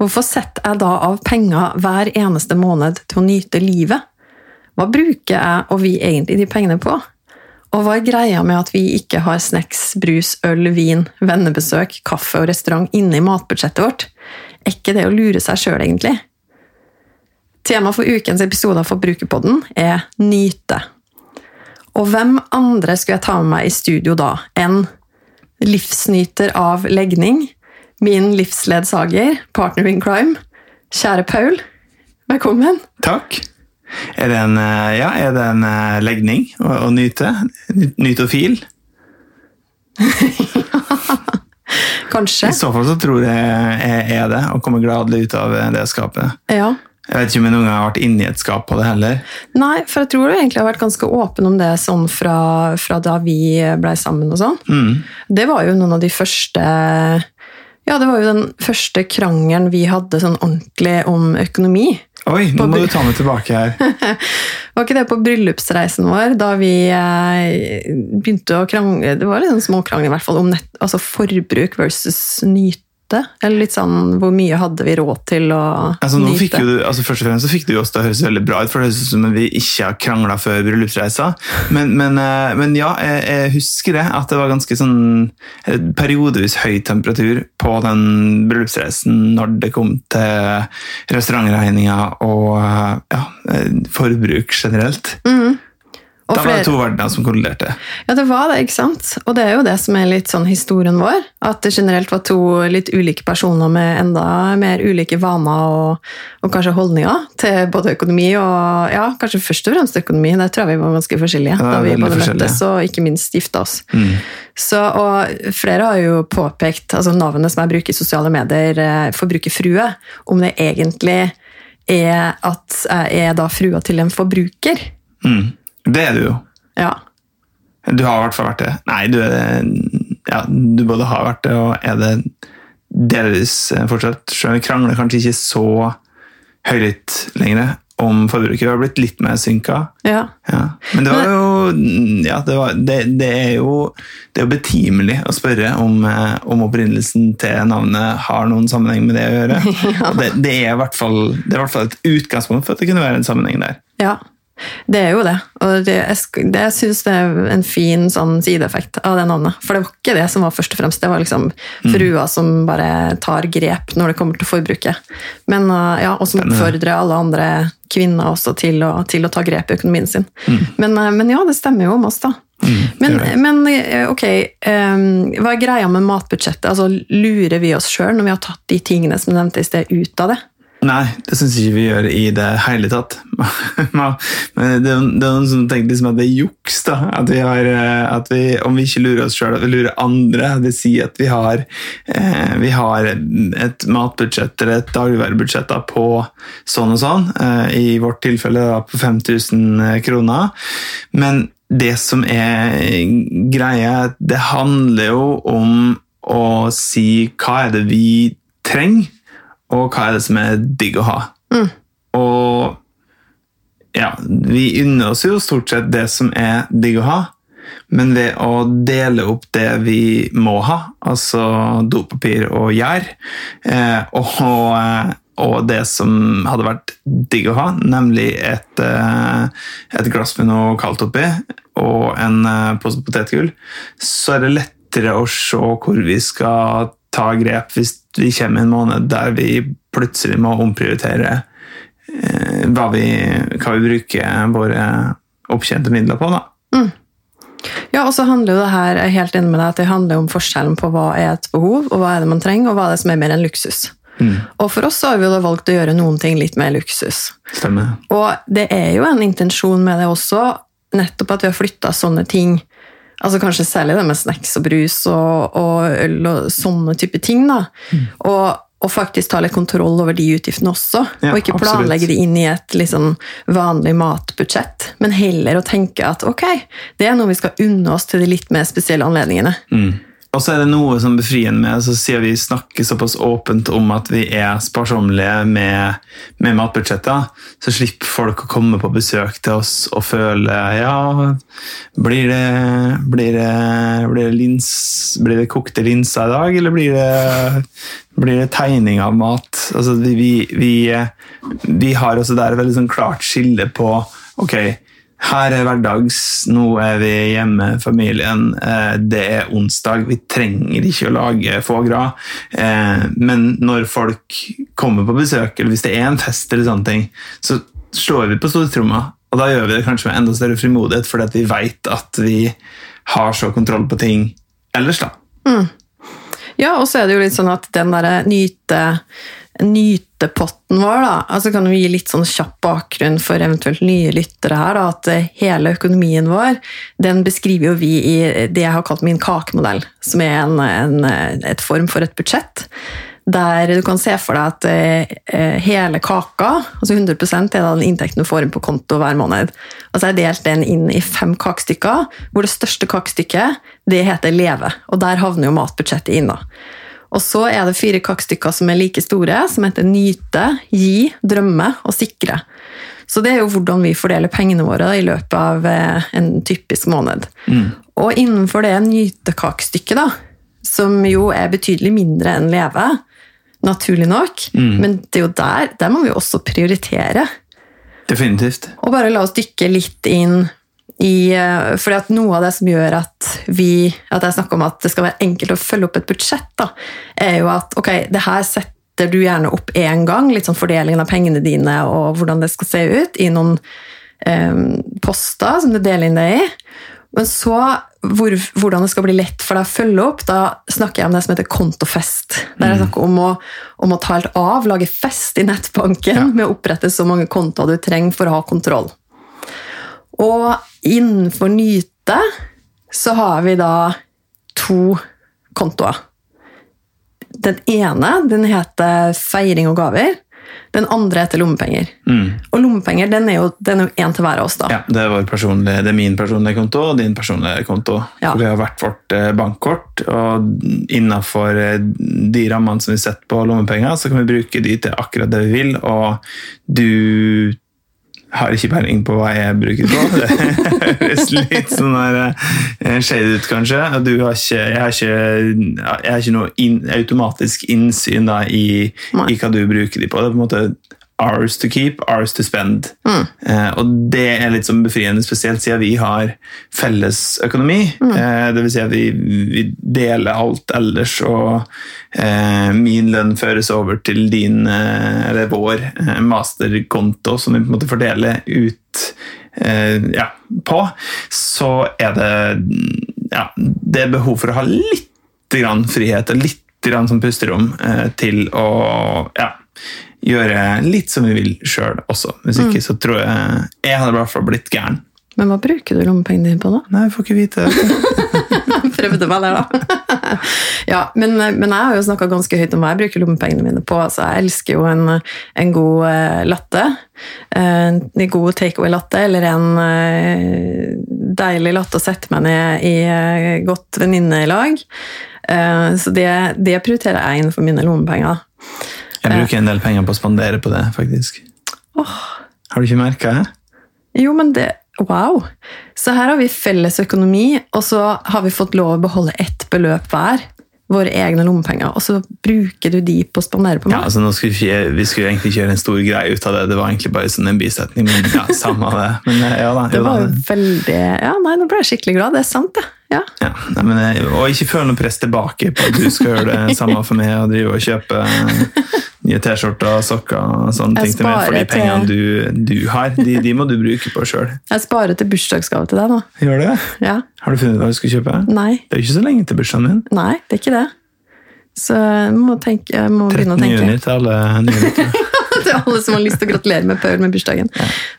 hvorfor setter jeg da av penger hver eneste måned til å nyte livet? Hva bruker jeg og vi egentlig de pengene på? Og hva er greia med at vi ikke har snacks, brus, øl, vin, vennebesøk, kaffe og restaurant inne i matbudsjettet vårt? Er ikke det å lure seg sjøl, egentlig? Tema for ukens episode av Forbrukerpodden er nyte. Og hvem andre skulle jeg ta med meg i studio da enn livsnyter av legning, min livsledsager, partner in crime, kjære Paul. Velkommen. Takk. Er det en, eh, ja, er det en eh, legning å, å nyte? Nytofil? Kanskje. I så fall så tror jeg jeg er det, og kommer gladelig ut av det skapet. Ja. Jeg vet ikke om jeg noen gang har vært inni et skap på det heller. Nei, for jeg tror du egentlig har vært ganske åpen om det sånn fra, fra da vi blei sammen og sånn. Mm. Det var jo noen av de første Ja, det var jo den første krangelen vi hadde sånn ordentlig om økonomi. Oi, nå må du ta meg tilbake her. Var ikke det på bryllupsreisen vår, da vi eh, begynte å krangle Det var litt sånn småkrangel i hvert fall om nett, altså forbruk versus nyte. Eller litt sånn hvor mye hadde vi råd til å Altså, nyte? du, altså Først og fremst så fikk du oss til å høres veldig bra ut, for det høres ut som om vi ikke har krangla før bryllupsreisa. Men, men, eh, men ja, jeg, jeg husker det, at det var ganske sånn eh, periodevis høy temperatur på den bryllupsreisen når det kom til restaurantregninger og eh, ja, forbruk generelt. Og Da var det to verdener som kolliderte. Ja, det var det, ikke sant? Og det er jo det som er litt sånn historien vår. At det generelt var to litt ulike personer med enda mer ulike vaner og, og kanskje holdninger til både økonomi og ja, kanskje først og fremst økonomi. Der tror jeg vi var ganske forskjellige Ja, da vi både møttes og ikke minst gifta oss. Mm. Så, og flere har jo påpekt altså navnet som jeg bruker i sosiale medier, eh, forbrukerfrue, om det egentlig er at jeg er da frua til en forbruker. Mm. Det er du jo. Ja. Du har i hvert fall vært det. Nei, du er. Ja, du både har vært det og er det delvis eh, fortsatt. Selv om vi krangler kanskje ikke så høylytt lenger om forbruket. Vi har blitt litt mer synka. ja. Ja. Men det var jo ja, det, var, det, det er jo det er betimelig å spørre om, eh, om opprinnelsen til navnet har noen sammenheng med det å gjøre. Ja. det, det, er i hvert fall, det er i hvert fall et utgangspunkt for at det kunne være en sammenheng der. Ja, det er jo det. Og det, jeg, det jeg syns det er en fin sånn sideeffekt av det navnet. For det var ikke det som var først og fremst. Det var liksom frua som bare tar grep når det kommer til forbruket. Men, uh, ja, og som oppfordrer alle andre kvinner også til å, til å ta grep i økonomien sin. Men, uh, men ja, det stemmer jo om oss, da. Men, men uh, ok, um, hva er greia med matbudsjettet? Altså, Lurer vi oss sjøl når vi har tatt de tingene som nevnte i sted, ut av det? Nei, det syns ikke vi gjør i det hele tatt. Men det, er- noen som tenker liksom at det er juks, da. At vi har, eh, at vi, om vi ikke lurer oss sjøl, at vi lurer andre. Det vil at vi har, eh, vi har et matbudsjett eller et dagligvarebudsjett da, på sånn og sånn. Eh, I vårt tilfelle da, på 5000 kroner. Men det som er greia, det handler jo om å si hva er det vi trenger og hva er det som er digg å ha. Og ja, vi unner oss jo stort sett det som er digg å ha, men ved å dele opp det vi må ha, altså dopapir og gjær, eh, og, eh, og det som hadde vært digg å ha, nemlig et, eh, et glass med noe kaldt oppi og en eh, pose potetgull, så er det lettere å se hvor vi skal ta grep hvis vi kommer i en måned der vi plutselig må omprioritere eh, hva, vi, hva vi bruker våre opptjente midler på. Da. Ja, og så handler jo det her, jeg er helt enig med deg, at det handler om forskjellen på hva er et behov, og hva er det man trenger, og hva er det som er mer enn luksus. Og for oss så har vi jo da valgt å gjøre noen ting litt mer luksus. Stemmer. Og det er jo en intensjon med det også, nettopp at vi har flytta sånne ting Altså Kanskje særlig det med snacks og brus og, og øl og sånne type ting. da. Og og, faktisk ta litt kontroll over de utgiftene også. Ja, og ikke absolutt. planlegge det inn i et liksom vanlig matbudsjett, men heller å tenke at ok, det er noe vi skal unne oss til de litt mer spesielle anledningene. Og så er det noe som befriende med så siden vi snakker såpass åpent om at vi er sparsommelige med, med matbudsjetter, så slipper folk å komme på besøk til oss og føle ja, blir det, blir det, blir det, lins, blir det kokte linser i dag, eller blir det, blir det tegning av mat? Altså, vi, vi, vi, vi har også der et veldig sånn klart skille på ok, her er hverdags, nå er vi hjemme, familien. Eh, Det er onsdag, vi trenger ikke å lage foie gras. Eh, Men når folk kommer på besøk, eller hvis det er en fest, eller sånne ting, så slår vi på stortromma. Og da gjør vi det kanskje med enda større frimodighet, fordi vi vet at vi har så kontroll på ting ellers. da. Ja, og så er det jo litt sånn at den derre nyte, nytepotten vår, da, altså kan vi gi litt sånn kjapp bakgrunn for eventuelt nye lyttere her, da, at eh, hele økonomien vår, den beskriver jo vi i det jeg har kalt min kakemodell, som er en, en, et form for et budsjett. Der du kan se for deg at eh, hele kaka, altså 100 er den inntekten du får inn på konto hver måned. Altså jeg har delt den inn i fem kakestykker, hvor det største kakestykket det heter leve. Og der havner jo matbudsjettet inn. da. Og så er det fire kakestykker som er like store, som heter nyte, gi, drømme og sikre. Så det er jo hvordan vi fordeler pengene våre i løpet av eh, en typisk måned. Og innenfor det nytekakestykket, da, som jo er betydelig mindre enn leve, naturlig nok, men det er jo der, der må vi også prioritere. Definitivt. Og bare la oss dykke litt inn i eh, fordi at noe av det som gjør at vi at jeg snakker om at det skal være enkelt å følge opp et budsjett, da, er jo at ok, det her setter du gjerne opp én gang, litt sånn fordelingen av pengene dine og hvordan det skal se ut, i noen um, poster som du deler inn det i. Men så hvor, hvordan det skal bli lett for deg å følge opp, da snakker jeg om det som heter kontofest. Der jeg snakker om å, om å ta helt av, lage fest i nettbanken Ja. med å opprette så mange kontoer du trenger for å ha kontroll. Og innenfor Nyte så har vi da to kontoer. Den ene den heter Feiring og gaver. Den andre heter Lommepenger. Og lommepenger den er jo den én til hver av oss. da. Ja, det er, det er min personlige konto og din personlige konto. Ja. For vi har hvert vårt eh, bankkort, og innenfor eh, de rammene som vi setter på lommepenger, så kan vi bruke de til akkurat det vi vil, og du har ikke peiling på hva jeg bruker på. Det høres litt sånn der shade ut, kanskje. Du har ikke, jeg, har ikke, jeg har ikke noe in, automatisk innsyn da, i, i hva du bruker de på. Det er på en måte ours to keep, ours to spend. Eh, og det er litt sånn befriende, spesielt siden vi har felles økonomi. Eh, det vil si at vi, vi deler alt ellers, og eh, min lønn føres over til din, eh, eller vår, eh, masterkonto, som vi på en måte fordeler ut eh, ja, på. Så er det ja, det er behov for å ha litt grann frihet og litt grann som pusterom eh, til å ja, gjøre litt som vi vil sjøl også. Hvis ikke så tror jeg Jeg hadde i hvert fall blitt gæren. Men hva bruker du lommepengene dine på, da? Nei, jeg får ikke vite det. Prøvde meg der, da. ja, men, men jeg har jo snakka ganske høyt om hva jeg bruker lommepengene mine på. Altså, jeg elsker jo en, en god uh, latte. Eh, En god takeaway-latte, eller en uh, deilig latte å sette meg ned i uh, godt venninnelag. Så det, det prioriterer jeg innenfor mine lommepenger. Jeg bruker en del penger på å spandere på det, faktisk. Har du ikke merka det? Jo, men det Wow! Så her har vi felles økonomi, og så har vi fått lov å beholde ett beløp hver. Våre egne lommepenger. Og så bruker du de på å spandere på meg? Ja, altså nå skulle vi, ikke- vi skulle egentlig kjøre en stor greie ut av det. Det var egentlig bare sånn en bisetning. Men ja, samme det. Men eh, ja da. Det var jo veldig Ja, nei, nå ble jeg skikkelig glad. Det er sant, det. Ja. Ja, nei, men, eh, og ikke føl noe press tilbake på at du skal gjøre det samme for meg og drive og kjøpe eh, nye T-skjorter og sokker og sånne Jeg ting til meg, for de pengene du, du har, de, de må du bruke på sjøl. Jeg sparer til bursdagsgave til deg nå. Gjør det? Ja. Har du funnet ut hva du skal kjøpe? Nei. Det er jo ikke så lenge til bursdagen min. Nei, det er ikke det. Så jeg må, tenke, jeg må begynne å tenke. juni til alle nye lyttere. til alle som har lyst til å gratulere med Paul med bursdagen.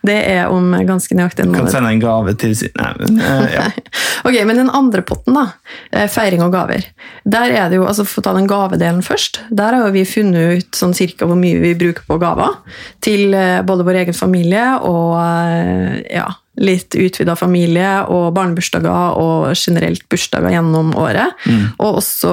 Det er om ganske nøyaktig en Kan sende en gave til sin Nei, men eh, ja. Ok, Men den andre potten, da, eh, feiring og gaver. Der er det jo, altså For å ta den gavedelen først. Der har vi funnet ut sånn cirka hvor mye vi bruker på gaver. Til eh, både vår egen familie og eh, ja, litt utvida familie og barnebursdager og generelt bursdager gjennom året. Og også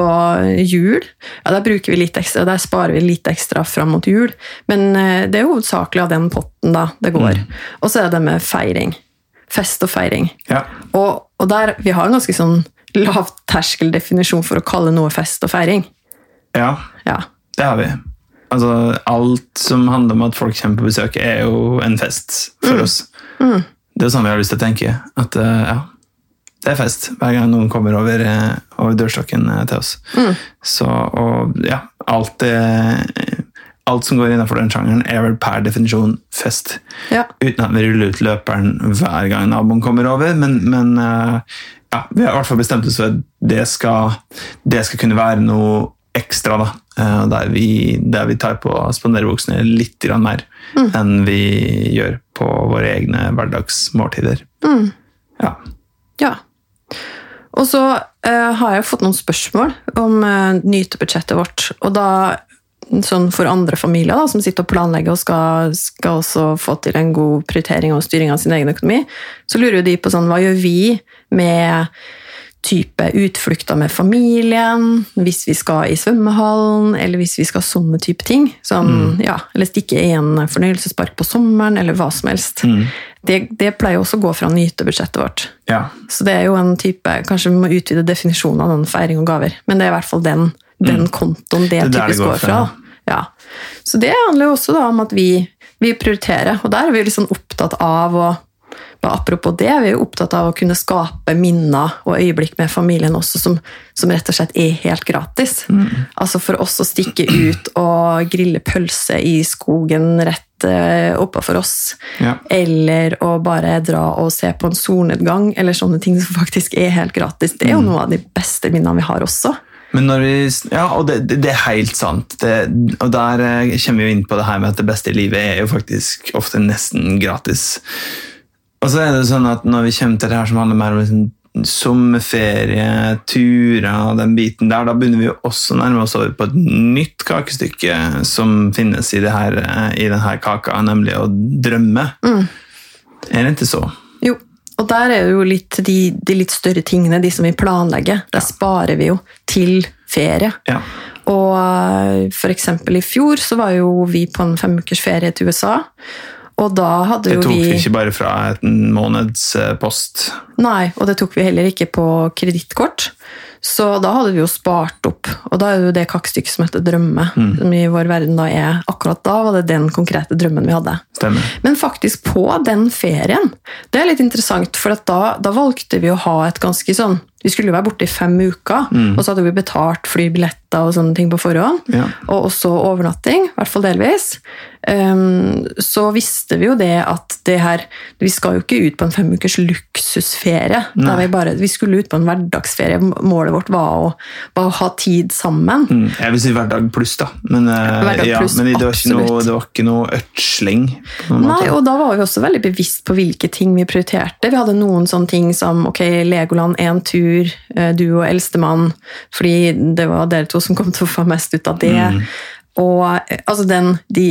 jul. Ja, Der bruker vi litt ekstra, der sparer vi litt ekstra fram mot jul. Men eh, det er hovedsakelig av den potten da det går. Og så er det med feiring. Fest og feiring. ja. Og, og der, vi har en ganske sånn lavterskeldefinisjon for å kalle noe fest og feiring. Ja, Ja. det har vi. Altså, alt som handler om at folk kommer på besøk, er jo en fest for oss. Det er sånn vi har lyst til å tenke. At eh, ja, det er fest hver gang noen kommer over, eh, over dørstokken eh, til oss. Så, og ja, alt Alt som går innenfor den sjangeren, er vel per definisjon fest. Ja. Uten at vi ruller ut løperen hver gang naboen kommer over, men, men ja, vi har i hvert fall bestemt oss for at det skal, det skal kunne være noe ekstra, da. Der vi, der vi tar på spanderbuksene litt mer mer enn vi gjør på våre egne hverdagsmåltider. Ja. ja. Og så uh, har jeg fått noen spørsmål om uh, nytebudsjettet vårt. Og da, sånn for andre familier da, som sitter og planlegger og skal, skal også få til en god prioritering og styring av sin egen økonomi, så lurer jo de på sånn, hva gjør vi med type utflukter med familien, hvis vi skal i svømmehallen, eller hvis vi skal sånne type ting. Sånn, ja, eller stikke i en fornøyelsespark på sommeren, eller hva som helst. Det, det pleier også å gå fra nytebudsjettet vårt. ja. Så det er jo en type, Kanskje vi må utvide definisjonen av den feiring og gaver, men det er i hvert fall den, den kontoen det, Det er det typisk går fra. Ja. Så det handler jo også da om at vi, vi prioriterer, og der er vi liksom opptatt av å bare Apropos det, vi er jo opptatt av å kunne skape minner og øyeblikk med familien også, som, som rett og slett er helt gratis. Altså For oss å stikke ut og grille pølse i skogen rett oppe for oss, Ja. eller å bare dra og se på en solnedgang, eller sånne ting som faktisk er helt gratis. Det er jo noe av de beste minnene vi har også. Men når vi, ja, og det, det, det er helt sant. Det, og der eh, kommer vi jo inn på det her med at det beste i livet er jo faktisk ofte nesten gratis. Og så er det sånn at når vi kommer til det her som handler mer om liksom, sommerferie, turer, den biten der, da begynner vi jo også nærme oss over på et nytt kakestykke som finnes i, det her, i denne kaka, nemlig å drømme. Er det ikke så? Jo, og der er det jo litt de, de litt større tingene, de som vi planlegger. Der sparer vi jo til ferie. Ja. Og eh, for eksempel i fjor så var jo vi på en femukers ferie til USA. Og da hadde Det tok vi vi ikke bare fra en måneds eh, post. Nei, og det tok vi heller ikke på kredittkort. Så da hadde vi jo spart opp, og da er det jo det kakestykket som heter drømme. Som i vår verden da er Akkurat da var det den konkrete drømmen vi hadde. Stemmer. Men faktisk på den ferien, det er litt interessant, for da, da valgte vi å ha et ganske sånn Vi skulle jo være borte i fem uker, og så hadde vi betalt flybilletter og sånne ting på forhånd. Ja. Og også overnatting, i hvert fall delvis. Um, så visste vi jo det at det her Vi skal jo ikke ut på en fem ukers luksusferie. Vi, bare, vi skulle ut på en hverdagsferie. Målet vårt var å, var å ha tid sammen. Mm, Jeg vil si hverdag pluss, da. Men, uh, Hverdag ja, men det, var ikke noe, det var ikke noe måte. Nei, og da var vi også veldig bevisst på hvilke ting vi prioriterte. Vi hadde noen sånne ting som ok, Legoland én tur, eh, du og eldstemann, fordi det var dere to som kom til å få mest ut av det. Og eh, altså den, de,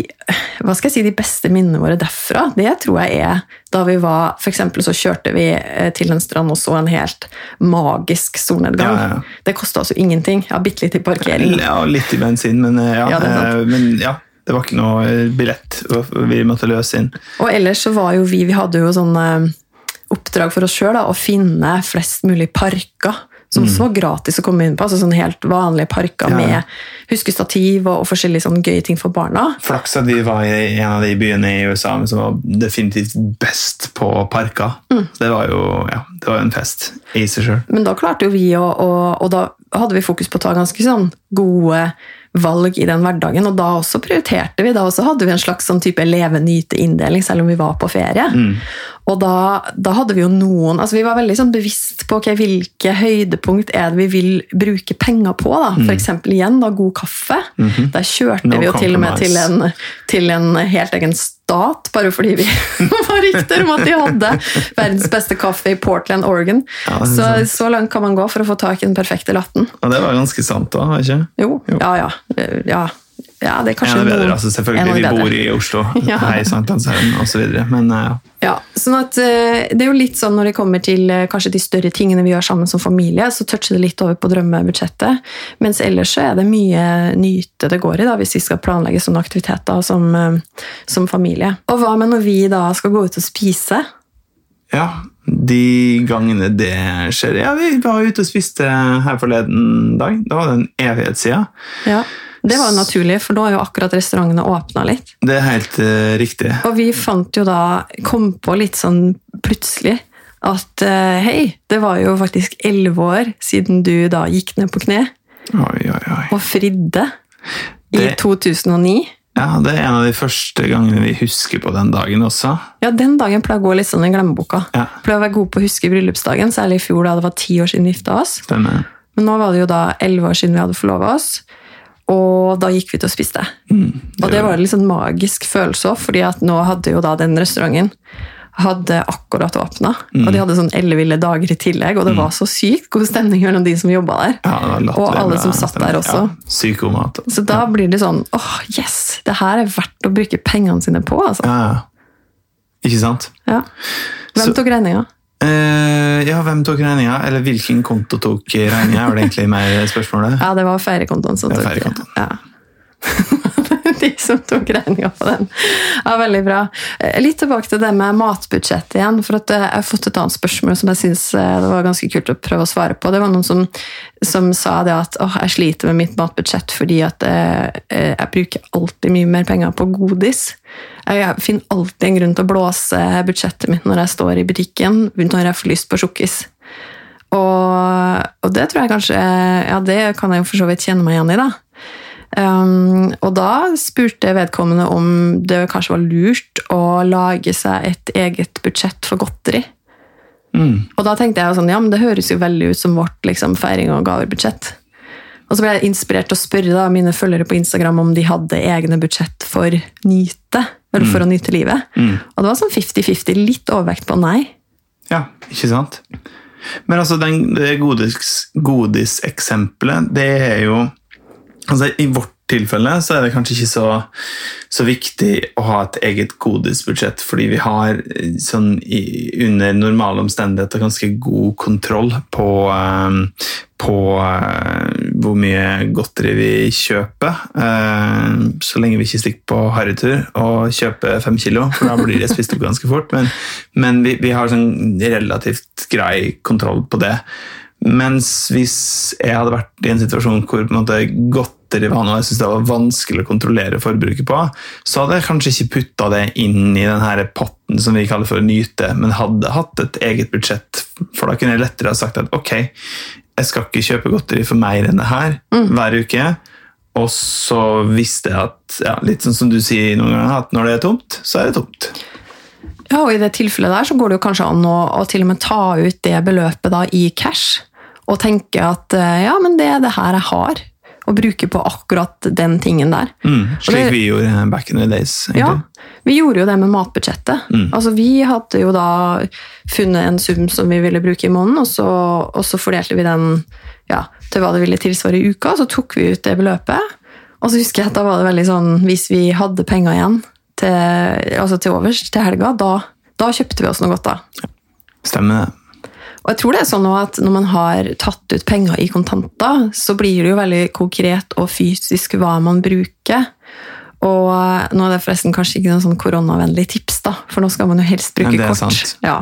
hva skal jeg si, de beste minnene våre derfra, det tror jeg er da vi var For eksempel så kjørte vi eh, til en strand og så en helt magisk solnedgang. Ja, ja. Det kosta altså ingenting. Ja, bitte litt i parkering. Ja, litt i bensin, men ja. Ja, det men ja, det var ikke noe billett vi måtte løse inn. Og ellers så var jo vi Vi hadde jo sånne oppdrag for oss sjøl å finne flest mulig parker. Som også var gratis å komme inn på. altså sånne helt vanlige parker Mm. Ja. med huskestativ og, og forskjellige sånne gøye ting for barna. Flaks at vi var i en av de byene i USA som var definitivt best på parker. Mm. Det var jo ja, det var en fest i seg sjøl. Men da klarte jo vi å, og, Og da hadde vi fokus på å ta ganske sånn gode valg i den hverdagen. Og da også prioriterte vi. Da også hadde vi en slags sånn type leve-nyte-inndeling, selv om vi var på ferie. Og da, da hadde vi jo noen altså Vi var veldig sånn bevisst på okay, hvilke høydepunkt er det vi vil bruke penger på. da. For eksempel igjen da, god kaffe. Der kjørte No vi jo til og med til en, til en helt egen stat, bare fordi vi var rykter om at de hadde verdens beste kaffe i Portland, Oregon. Ja, så, så langt kan man gå for å få tak i den perfekte latten. Ja, det var ganske sant, da. ikke? Jo. Jo, ja, ja. ja. Ja det er En kanskje av bedre, altså en av selvfølgelig. de Vi bedre. bor i Oslo, Ja. hei Sankthanshaugen osv. Men eh, ja. Ja, sånn at eh, Det er jo litt sånn når det kommer til eh, kanskje de større tingene vi gjør sammen som familie, så toucher det litt over på drømmebudsjettet. Mens ellers så er det mye nyte det går i da, hvis vi skal planlegge sånne aktiviteter som, som familie. Og hva med når vi da skal gå ut og spise? ja, de gangene det skjer Ja, vi var ute og spiste her forleden dag. Da var det en evighet siden. Ja, Det var jo naturlig, for nå har jo akkurat restaurantene åpna litt. Det er helt uh, riktig. Og vi fant jo da, kom på litt sånn plutselig, at uh, hei, det var jo faktisk elleve år siden du da gikk ned på kne Oi, oi, oi. og fridde i Det- 2009. Ja, Det er en av de første gangene vi husker på den dagen også. Ja, den dagen pleier å gå litt sånn i glemmeboka. Ja. Pleier å være god på å huske bryllupsdagen, særlig i fjor da det var ti år siden vi gifta oss. Stemmer. Men nå var det jo da elleve år siden vi hadde forlova oss, og da gikk vi til å spise. det. og det var en sånn magisk følelse òg, fordi at nå hadde jo da den restauranten hadde akkurat åpna, og de hadde sånn elleville dager i tillegg, og det var så sykt god stemning mellom de som jobba der. Ja, det og alle som satt stemning. der også. Ja, syk god mat. Så da blir det sånn åh, yes! Det her er verdt å bruke pengene sine på, altså. Ja, ja. Ikke sant? Ja. Hvem Så- tok regninga? Eh, ja, hvem tok regninga? Eller hvilken konto tok regninga? Var det egentlig mer spørsmålet? Ja, det var feirekontoen som tok ja, feirekontoen. Ja. Som tok regninga på den. Ja, Veldig bra. Eh, Litt tilbake til det med matbudsjett igjen. for eh, Jeg har fått et annet spørsmål som jeg syns det var ganske kult å prøve å svare på. Det var noen som, som sa det at åh, jeg sliter med mitt matbudsjett fordi at eh, eh, jeg bruker alltid mye mer penger på godis. Jeg finner alltid en grunn til å blåse budsjettet mitt når jeg står i butikken, når jeg får lyst på sjokkis. Og, og det tror jeg kanskje Ja, det kan jeg jo for så vidt kjenne meg igjen i, da. Um, og da spurte vedkommende om det kanskje var lurt å lage seg et eget budsjett for godteri. Mm. Og da tenkte jeg sånn, ja, men det høres jo veldig ut som vårt liksom, feiring- og gavebudsjett. Og så ble jeg inspirert til å spørre da, mine følgere på Instagram om de hadde egne budsjett for nyte, eller for å nyte livet. Mm. Og det var sånn 50-50, litt overvekt på nei. Ja, ikke sant? Men altså, den, det godis- godiseksempelet, det er jo altså, I vårt tilfelle så er det kanskje ikke så, så viktig å ha et eget godisbudsjett, fordi vi har eh, sånn i, under normale omstendigheter ganske god kontroll på, uh, på uh, hvor mye godteri vi kjøper. Uh, så lenge vi ikke stikker på harrytur og kjøper fem kilo, for da blir det spist opp ganske fort. Men, men vi, vi har sånn relativt grei kontroll på det. Mens hvis jeg hadde vært i en situasjon hvor på en måte, godteri noe jeg syntes det var vanskelig å kontrollere forbruket på, så hadde jeg kanskje ikke putta det inn i denne potten som vi kaller for nyte, men hadde hatt et eget budsjett. For da kunne jeg lettere ha sagt at ok, jeg skal ikke kjøpe godteri for mer enn det her hver uke. Og så visste jeg at, ja, litt sånn som du sier noen ganger, at når det er tomt, så er det tomt. Ja, og i det tilfellet der så går det jo kanskje an å, å til og med ta ut det beløpet da i cash, og tenke at eh, ja, men det er det her jeg har, og bruke på akkurat den tingen der. Mm, slik det- vi gjorde back in the days. egentlig. Ja, vi gjorde jo det med matbudsjettet. Altså, vi hadde jo da funnet en sum som vi ville bruke i måneden, og så, og så fordelte vi den ja, til hva det ville tilsvare i uka, så tok vi ut det beløpet. Og så husker jeg at da var det veldig sånn, hvis vi hadde penger igjen til, altså til overs til helga, da, da kjøpte vi oss noe godt da. Stemmer det. Og jeg tror det er sånn at når man har tatt ut penger i kontanter, så blir det jo veldig konkret og fysisk hva man bruker. Og nå er det forresten kanskje ikke noe sånn koronavennlig tips, da, for nå skal man jo helst bruke Ja, det er kort. sant. Ja.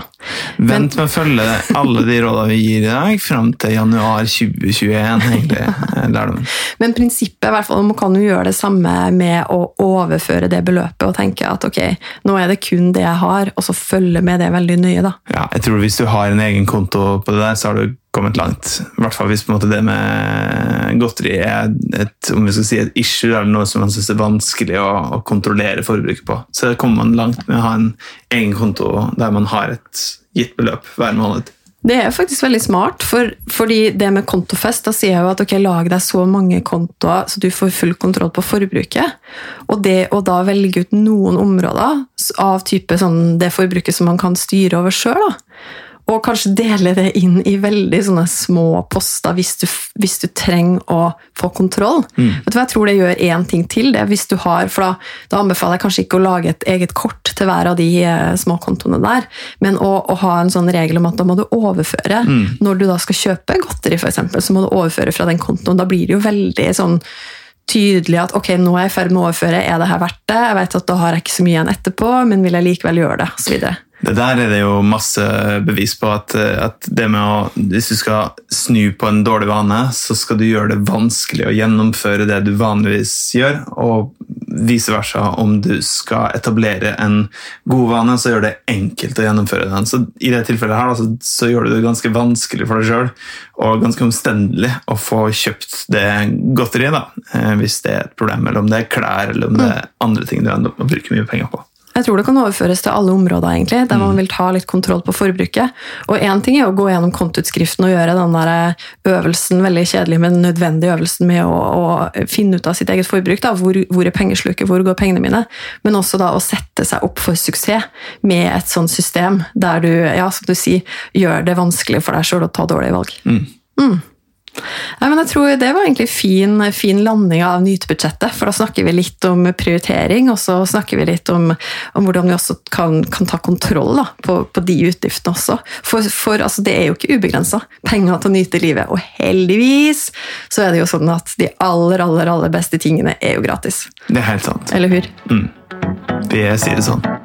Vent med å følge alle de rådene vi gir i dag, fram til januar 2021, egentlig. Men prinsippet, i hvert fall, man kan jo gjøre det samme med å overføre det beløpet og tenke at ok, nå er det kun det jeg har, og så følge med det veldig nøye, da. Ja, jeg tror Hvis du har en egen konto på det der, så har du kommet langt. I hvert fall hvis på en måte det med godteri er et, om vi skal si, et issue eller noe som man synes er vanskelig å, å kontrollere forbruket på. Så kommer man langt med å ha en egen konto der man har et gitt beløp hver måned. Det er faktisk veldig smart, for, fordi det med kontofest, da sier jeg jo at ok, lag deg så mange kontoer så du får full kontroll på forbruket. Og det å da velge ut noen områder av type sånn det forbruket som man kan styre over sjøl, og kanskje dele det inn i veldig sånne små poster hvis du, hvis du trenger å få kontroll. Vet du hva, Jeg tror det gjør én ting til. det, hvis du har, for da, da anbefaler jeg kanskje ikke å lage et eget kort til hver av de små småkontoene der, men å, å ha en sånn regel om at da må du overføre. Når du da skal kjøpe godteri, eksempel, så må du overføre fra den kontoen. Da blir det jo veldig sånn tydelig at ok, nå er jeg i ferd med å overføre, er det her verdt det? Jeg vet at da har jeg ikke så mye igjen etterpå, men vil jeg likevel gjøre det? Og så videre. Det der er det jo masse bevis på at, at det med å, hvis du skal snu på en dårlig vane, så skal du gjøre det vanskelig å gjennomføre det du vanligvis gjør, og vice versa. Om du skal etablere en god vane, så gjør det enkelt å gjennomføre den. Så i det tilfellet her, så, så gjør du det ganske vanskelig for deg sjøl, og ganske omstendelig å få kjøpt det godteriet, da, eh, hvis det er et problem, eller om det er klær, eller om det er andre ting du ender opp med å bruke mye penger på. Jeg tror det kan overføres til alle områder, egentlig, der man vil ta litt kontroll på forbruket. Og én ting er å gå gjennom kontoutskriften og gjøre den der eh, øvelsen, veldig kjedelig, men nødvendig øvelsen med å, å finne ut av sitt eget forbruk. Da. Hvor, hvor er pengesluket, hvor går pengene mine? Men også da å sette seg opp for suksess med et sånt system der du, ja, som du sier, gjør det vanskelig for deg sjøl å ta dårlige valg. Mm. Nei, men jeg tror Det var egentlig fin, fin landing av nytebudsjettet. For da snakker vi litt om prioritering, og så snakker vi litt om, om hvordan vi også kan, kan ta kontroll da, på, på, de utgiftene også. For, for altså, det er jo ikke ubegrensa penger til å nyte livet. Og heldigvis så er det jo sånn at de aller, aller, aller beste tingene er jo gratis. Det er helt sant. Eller hur? Mm. Det sier det sånn.